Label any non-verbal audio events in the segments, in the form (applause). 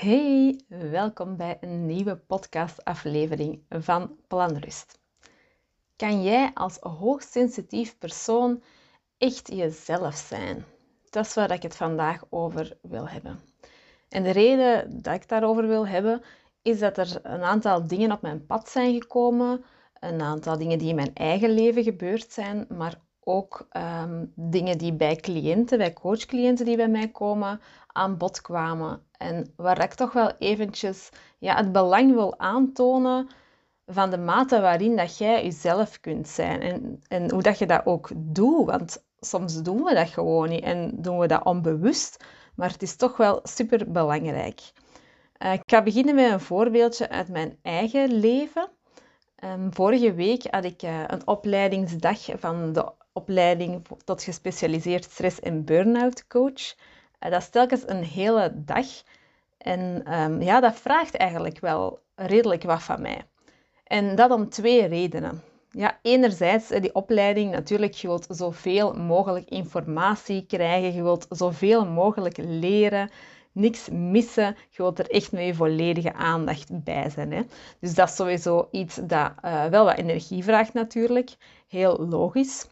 Hey, welkom bij een nieuwe podcastaflevering van Planrust. Kan jij als hoogsensitief persoon echt jezelf zijn? Dat is waar ik het vandaag over wil hebben. En de reden dat ik daarover wil hebben, is dat er een aantal dingen op mijn pad zijn gekomen, een aantal dingen die in mijn eigen leven gebeurd zijn, maar ook ehm, dingen die bij cliënten, bij coachcliënten die bij mij komen, aan bod kwamen. En waar ik toch wel eventjes ja, het belang wil aantonen van de mate waarin dat jij jezelf kunt zijn. En, en hoe dat je dat ook doet. Want soms doen we dat gewoon niet en doen we dat onbewust. Maar het is toch wel super belangrijk. Uh, ik ga beginnen met een voorbeeldje uit mijn eigen leven. Um, vorige week had ik uh, een opleidingsdag van de opleiding tot gespecialiseerd stress- en burn-out coach. Uh, dat is telkens een hele dag. En um, ja, dat vraagt eigenlijk wel redelijk wat van mij. En dat om twee redenen. Ja, enerzijds, die opleiding, natuurlijk, je wilt zoveel mogelijk informatie krijgen, je wilt zoveel mogelijk leren, niks missen, je wilt er echt met je volledige aandacht bij zijn. Hè? Dus dat is sowieso iets dat uh, wel wat energie vraagt natuurlijk, heel logisch.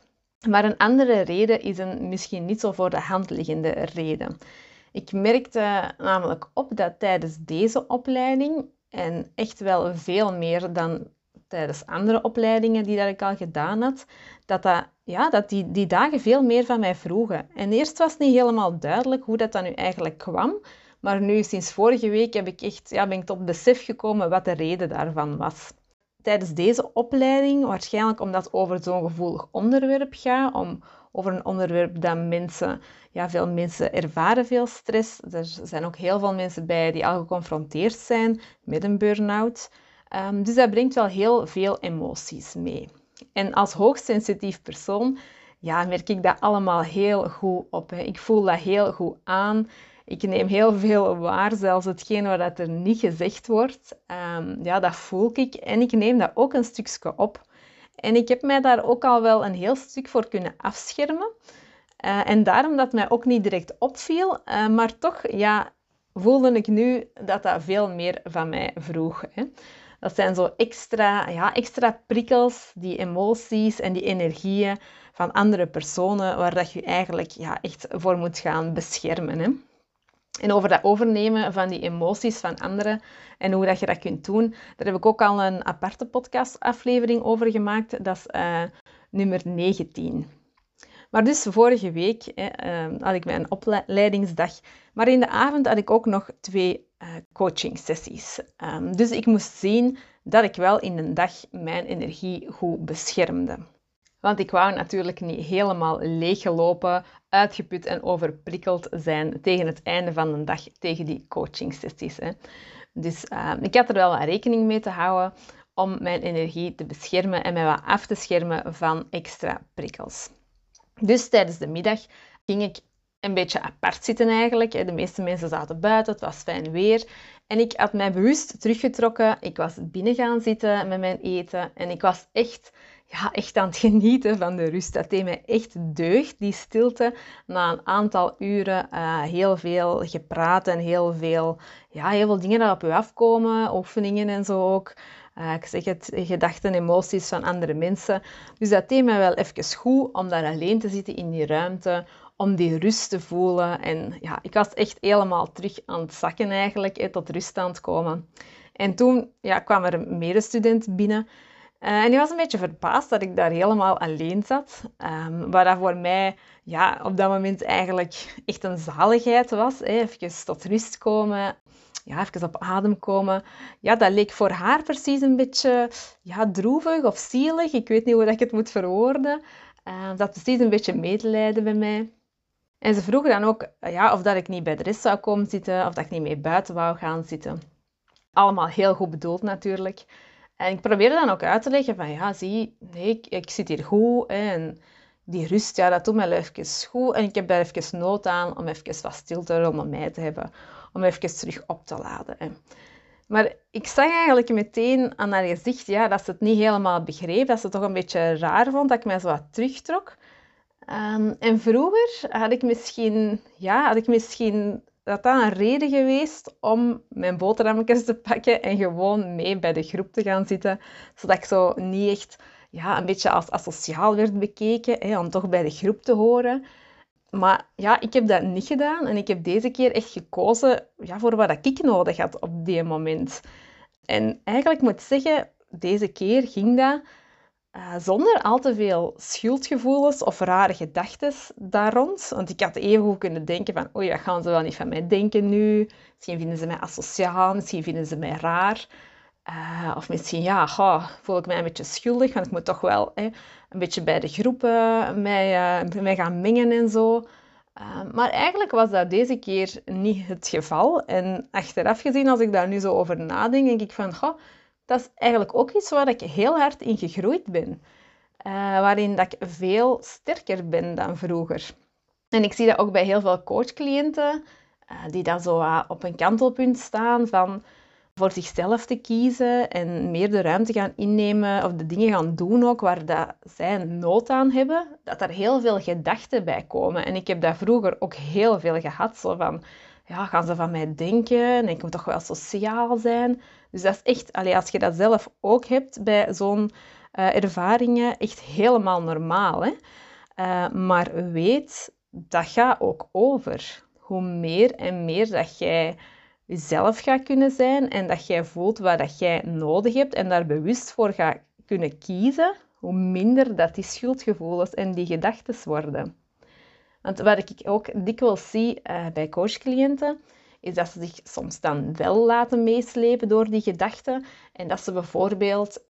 Maar een andere reden is een misschien niet zo voor de hand liggende reden. Ik merkte namelijk op dat tijdens deze opleiding, en echt wel veel meer dan tijdens andere opleidingen die dat ik al gedaan had, dat, dat, ja, dat die, die dagen veel meer van mij vroegen. En eerst was het niet helemaal duidelijk hoe dat dan nu eigenlijk kwam. Maar nu, sinds vorige week, heb ik echt, ja, ben ik tot besef gekomen wat de reden daarvan was tijdens deze opleiding, waarschijnlijk omdat het over zo'n gevoelig onderwerp gaat, om, over een onderwerp dat mensen, ja, veel mensen ervaren veel stress. Er zijn ook heel veel mensen bij die al geconfronteerd zijn met een burn-out. Um, dus dat brengt wel heel veel emoties mee. En als hoogsensitief persoon ja, merk ik dat allemaal heel goed op. Hè. Ik voel dat heel goed aan. Ik neem heel veel waar, zelfs hetgeen wat er niet gezegd wordt. Um, ja, dat voel ik en ik neem dat ook een stukje op. En ik heb mij daar ook al wel een heel stuk voor kunnen afschermen. Uh, en daarom dat mij ook niet direct opviel, uh, maar toch ja, voelde ik nu dat dat veel meer van mij vroeg. Hè. Dat zijn zo extra, ja, extra prikkels, die emoties en die energieën van andere personen, waar dat je eigenlijk ja, echt voor moet gaan beschermen. Hè. En over dat overnemen van die emoties van anderen en hoe dat je dat kunt doen, daar heb ik ook al een aparte podcastaflevering over gemaakt. Dat is uh, nummer 19. Maar dus vorige week hè, uh, had ik mijn opleidingsdag, maar in de avond had ik ook nog twee uh, coaching sessies. Um, dus ik moest zien dat ik wel in een dag mijn energie goed beschermde. Want ik wou natuurlijk niet helemaal leeggelopen, uitgeput en overprikkeld zijn tegen het einde van de dag, tegen die coaching sessies. Hè. Dus uh, ik had er wel rekening mee te houden om mijn energie te beschermen en mij wat af te schermen van extra prikkels. Dus tijdens de middag ging ik een beetje apart zitten eigenlijk. De meeste mensen zaten buiten, het was fijn weer. En ik had mij bewust teruggetrokken. Ik was binnen gaan zitten met mijn eten en ik was echt ja, echt aan het (laughs) genieten van de rust. Dat deed mij echt deugd, die stilte. Na een aantal uren uh, heel veel gepraat en heel veel, ja, heel veel dingen die op u afkomen, oefeningen en zo ook. Uh, ik zeg het, gedachten, emoties van andere mensen. Dus dat deed mij wel even goed om daar alleen te zitten in die ruimte, om die rust te voelen. En ja, ik was echt helemaal terug aan het zakken eigenlijk, tot rust aan het komen. En toen ja, kwam er een medestudent binnen uh, en die was een beetje verbaasd dat ik daar helemaal alleen zat. Waar dat voor mij ja, op dat moment eigenlijk echt een zaligheid was. Hè. Even tot rust komen, ja, even op adem komen. Ja, dat leek voor haar precies een beetje ja, droevig of zielig. Ik weet niet hoe ik het moet verwoorden. Uh, dat precies een beetje medelijden bij mij. En ze vroegen dan ook ja, of dat ik niet bij de rest zou komen zitten, of dat ik niet mee buiten wou gaan zitten. Allemaal heel goed bedoeld natuurlijk. En ik probeerde dan ook uit te leggen van, ja, zie, nee, ik, ik zit hier goed. En die rust, ja, dat doet mij even goed. En ik heb daar even nood aan om even wat stilte rondom mij te hebben. Om even terug op te laden. Hè. Maar ik zag eigenlijk meteen aan haar gezicht ja, dat ze het niet helemaal begreep. Dat ze toch een beetje raar vond dat ik mij zo wat terugtrok. Um, en vroeger had ik misschien, ja, had ik misschien dat dat een reden geweest om mijn boterhammetjes te pakken en gewoon mee bij de groep te gaan zitten. Zodat ik zo niet echt ja, een beetje als asociaal werd bekeken, hè, om toch bij de groep te horen. Maar ja, ik heb dat niet gedaan en ik heb deze keer echt gekozen ja, voor wat ik nodig had op die moment. En eigenlijk moet ik zeggen, deze keer ging dat uh, zonder al te veel schuldgevoelens of rare gedachten daar rond. Want ik had even kunnen denken van, oei, wat gaan ze wel niet van mij denken nu? Misschien vinden ze mij asociaal, misschien vinden ze mij raar. Uh, of misschien, ja, voel ik mij een beetje schuldig, want ik moet toch wel een beetje bij de groepen mij, mij gaan mengen en zo. Maar eigenlijk was dat deze keer niet het geval. En achteraf gezien, als ik daar nu zo over nadenk, denk ik van, goh, dat is eigenlijk ook iets waar ik heel hard in gegroeid ben. Uh, waarin dat ik veel sterker ben dan vroeger. En ik zie dat ook bij heel veel coachcliënten, uh, die dan zo op een kantelpunt staan van voor zichzelf te kiezen en meer de ruimte gaan innemen of de dingen gaan doen ook waar dat zij nood aan hebben, dat er heel veel gedachten bij komen. En ik heb dat vroeger ook heel veel gehad, zo van, ja, gaan ze van mij denken? En ik moet toch wel sociaal zijn? Dus dat is echt, als je dat zelf ook hebt bij zo'n uh, ervaringen, echt helemaal normaal. Hè? Uh, maar weet, dat gaat ook over. Hoe meer en meer dat jij jezelf gaat kunnen zijn en dat jij voelt wat dat jij nodig hebt en daar bewust voor gaat kunnen kiezen, hoe minder dat die schuldgevoelens en die gedachten worden. Want wat ik ook dikwijls zie uh, bij coachcliënten, is dat ze zich soms dan wel laten meeslepen door die gedachten en dat ze bijvoorbeeld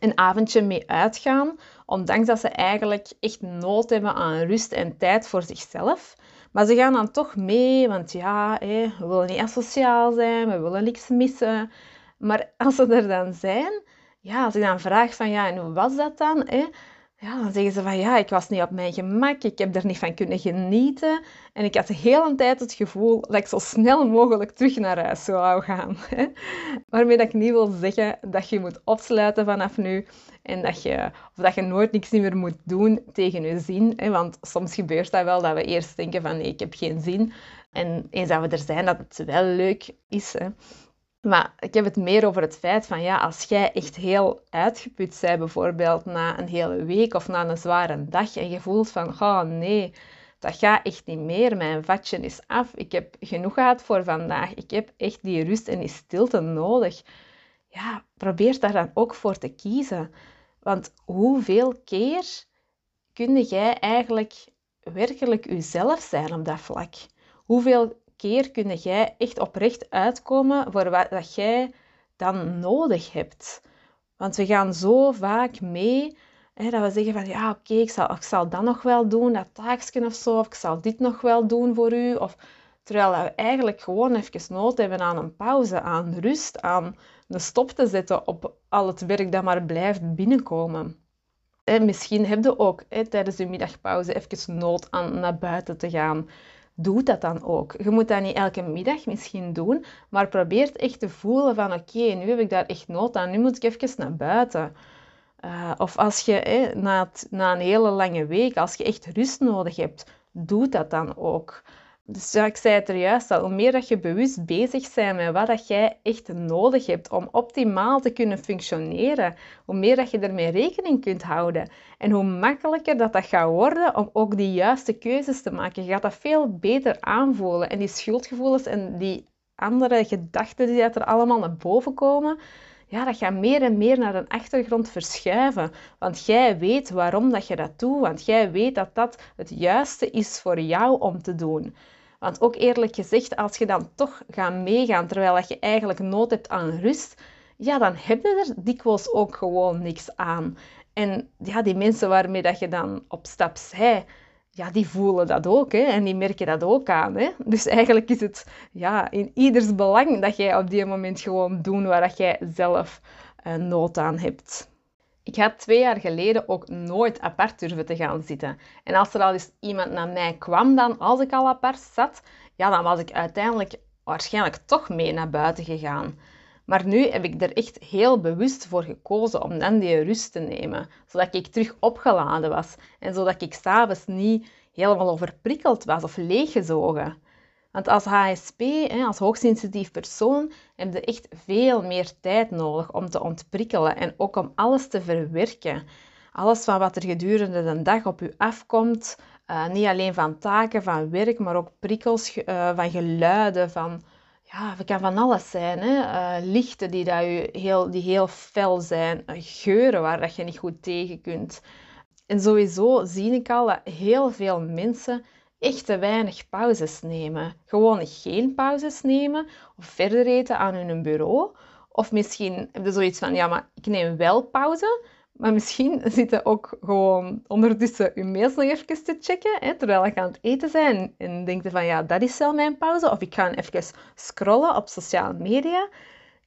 een avondje mee uitgaan, ondanks dat ze eigenlijk echt nood hebben aan rust en tijd voor zichzelf. Maar ze gaan dan toch mee, want ja, we willen niet asociaal zijn, we willen niks missen. Maar als ze er dan zijn, ja, als ik dan vraag van ja, en hoe was dat dan? Ja, dan zeggen ze van ja, ik was niet op mijn gemak, ik heb er niet van kunnen genieten. En ik had de hele tijd het gevoel dat ik zo snel mogelijk terug naar huis zou gaan. Waarmee dat ik niet wil zeggen dat je moet opsluiten vanaf nu. En dat je, of dat je nooit niks meer moet doen tegen je zin. Want soms gebeurt dat wel, dat we eerst denken van nee, ik heb geen zin. En eens dat we er zijn, dat het wel leuk is. Maar ik heb het meer over het feit van, ja, als jij echt heel uitgeput bent, bijvoorbeeld na een hele week of na een zware dag, en je voelt van, oh nee, dat gaat echt niet meer, mijn vatje is af, ik heb genoeg gehad voor vandaag, ik heb echt die rust en die stilte nodig. Ja, probeer daar dan ook voor te kiezen. Want hoeveel keer kun jij eigenlijk werkelijk jezelf zijn op dat vlak? Hoeveel keer kun jij echt oprecht uitkomen voor wat dat jij dan nodig hebt? Want we gaan zo vaak mee hè, dat we zeggen van ja, oké, ik, zal, ik zal dat nog wel doen, dat taakje of zo, of ik zal dit nog wel doen voor u. Of, terwijl we eigenlijk gewoon even nood hebben aan een pauze, aan rust, aan een stop te zetten op al het werk dat maar blijft binnenkomen. En misschien heb je ook hè, tijdens de middagpauze even nood aan naar buiten te gaan. Doe dat dan ook. Je moet dat niet elke middag misschien doen, maar probeer echt te voelen van oké, nu heb ik daar echt nood aan, nu moet ik even naar buiten. Uh, of als je na, na een hele lange week, als je echt rust nodig hebt, doe dat dan ook. Dus ja, ik zei het er juist al, hoe meer dat je bewust bezig bent met wat dat jij echt nodig hebt om optimaal te kunnen functioneren, hoe meer dat je ermee rekening kunt houden en hoe makkelijker dat dat gaat worden om ook die juiste keuzes te maken. Je gaat dat veel beter aanvoelen en die schuldgevoelens en die andere gedachten die er allemaal naar boven komen, ja, dat gaat meer en meer naar een achtergrond verschuiven. Want jij weet waarom dat je dat doet, want jij weet dat dat het juiste is voor jou om te doen. Want ook eerlijk gezegd, als je dan toch gaat meegaan terwijl je eigenlijk nood hebt aan rust, ja, dan heb je er dikwijls ook gewoon niks aan. En ja, die mensen waarmee dat je dan op stap zij, ja, die voelen dat ook hè, en die merken dat ook aan. Hè. Dus eigenlijk is het ja, in ieders belang dat jij op die moment gewoon doet waar dat jij zelf uh, nood aan hebt. Ik had twee jaar geleden ook nooit apart durven te gaan zitten. En als er al eens iemand naar mij kwam dan, als ik al apart zat, ja, dan was ik uiteindelijk waarschijnlijk toch mee naar buiten gegaan. Maar nu heb ik er echt heel bewust voor gekozen om dan die rust te nemen, zodat ik terug opgeladen was en zodat ik s'avonds niet helemaal overprikkeld was of leeggezogen. Want als HSP, als hoogsensitief persoon, heb je echt veel meer tijd nodig om te ontprikkelen en ook om alles te verwerken. Alles van wat er gedurende de dag op u afkomt, uh, niet alleen van taken, van werk, maar ook prikkels uh, van geluiden, van ja, het kan van alles zijn. Hè? Uh, lichten die, dat u heel, die heel fel zijn, geuren waar dat je niet goed tegen kunt. En sowieso zie ik al dat heel veel mensen echt te weinig pauzes nemen. Gewoon geen pauzes nemen of verder eten aan hun bureau. Of misschien heb je zoiets van, ja, maar ik neem wel pauze, maar misschien zitten ook gewoon ondertussen je mails nog even te checken, hè, terwijl je aan het eten zijn. En denkt van, ja, dat is wel mijn pauze. Of ik ga even scrollen op sociale media.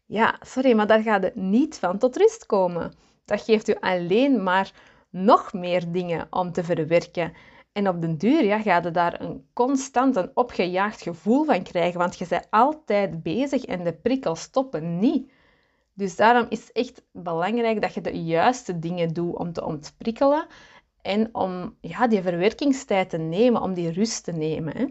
Ja, sorry, maar daar gaat het niet van tot rust komen. Dat geeft u alleen maar nog meer dingen om te verwerken. En op den duur ja, ga je daar een constant een opgejaagd gevoel van krijgen, want je bent altijd bezig en de prikkels stoppen niet. Dus daarom is het echt belangrijk dat je de juiste dingen doet om te ontprikkelen en om ja, die verwerkingstijd te nemen, om die rust te nemen. Hè.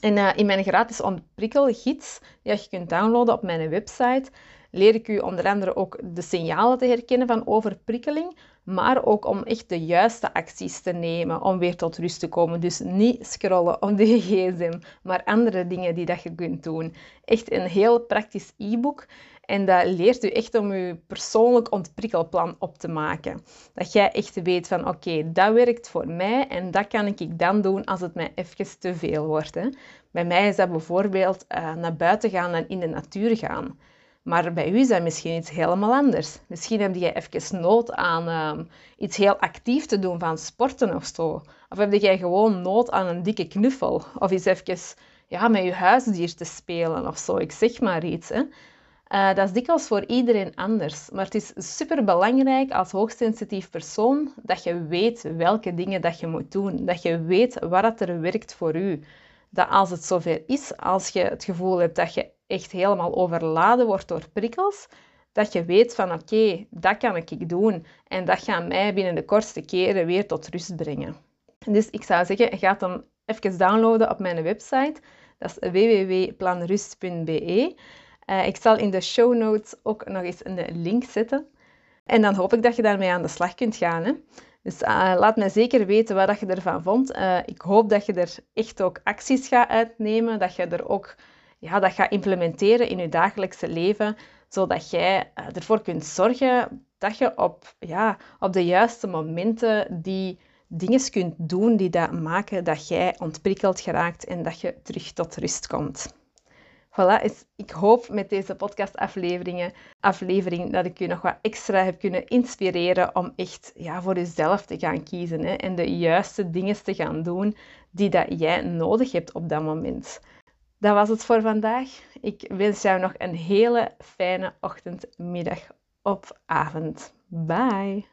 En uh, in mijn gratis ontprikkelgids, die je kunt downloaden op mijn website, leer ik u onder andere ook de signalen te herkennen van overprikkeling, maar ook om echt de juiste acties te nemen om weer tot rust te komen. Dus niet scrollen op de gsm, maar andere dingen die dat je kunt doen. Echt een heel praktisch e-book en dat leert u echt om uw persoonlijk ontprikkelplan op te maken. Dat jij echt weet van oké, dat werkt voor mij en dat kan ik dan doen als het mij even te veel wordt. Hè. Bij mij is dat bijvoorbeeld uh, naar buiten gaan en in de natuur gaan. Maar bij u is dat misschien iets helemaal anders. Misschien heb je even nood aan uh, iets heel actief te doen van sporten of zo. Of heb je gewoon nood aan een dikke knuffel. Of eens even ja, met je huisdier te spelen of zo. Ik zeg maar iets. Hè. Uh, dat is dikwijls voor iedereen anders. Maar het is super belangrijk als hoogsensitief persoon dat je weet welke dingen dat je moet doen. Dat je weet wat er werkt voor u. Dat als het zover is, als je het gevoel hebt dat je echt helemaal overladen wordt door prikkels, dat je weet van oké, dat kan ik doen en dat gaat mij binnen de kortste keren weer tot rust brengen. Dus ik zou zeggen, ga dan even downloaden op mijn website. Dat is www.planrust.be. Uh, ik zal in de show notes ook nog eens een link zetten. En dan hoop ik dat je daarmee aan de slag kunt gaan. Hè? Dus uh, laat mij zeker weten wat je ervan vond. Uh, ik hoop dat je er echt ook acties gaat uitnemen, dat je er ook ja, dat gaat implementeren in je dagelijkse leven, zodat jij ervoor kunt zorgen dat je op, ja, op de juiste momenten die dingen kunt doen die dat maken dat jij ontprikkeld geraakt en dat je terug tot rust komt. Voilà, ik hoop met deze podcastafleveringen aflevering dat ik je nog wat extra heb kunnen inspireren om echt ja, voor jezelf te gaan kiezen hè, en de juiste dingen te gaan doen die dat jij nodig hebt op dat moment. Dat was het voor vandaag. Ik wens jou nog een hele fijne ochtend, middag of avond. Bye!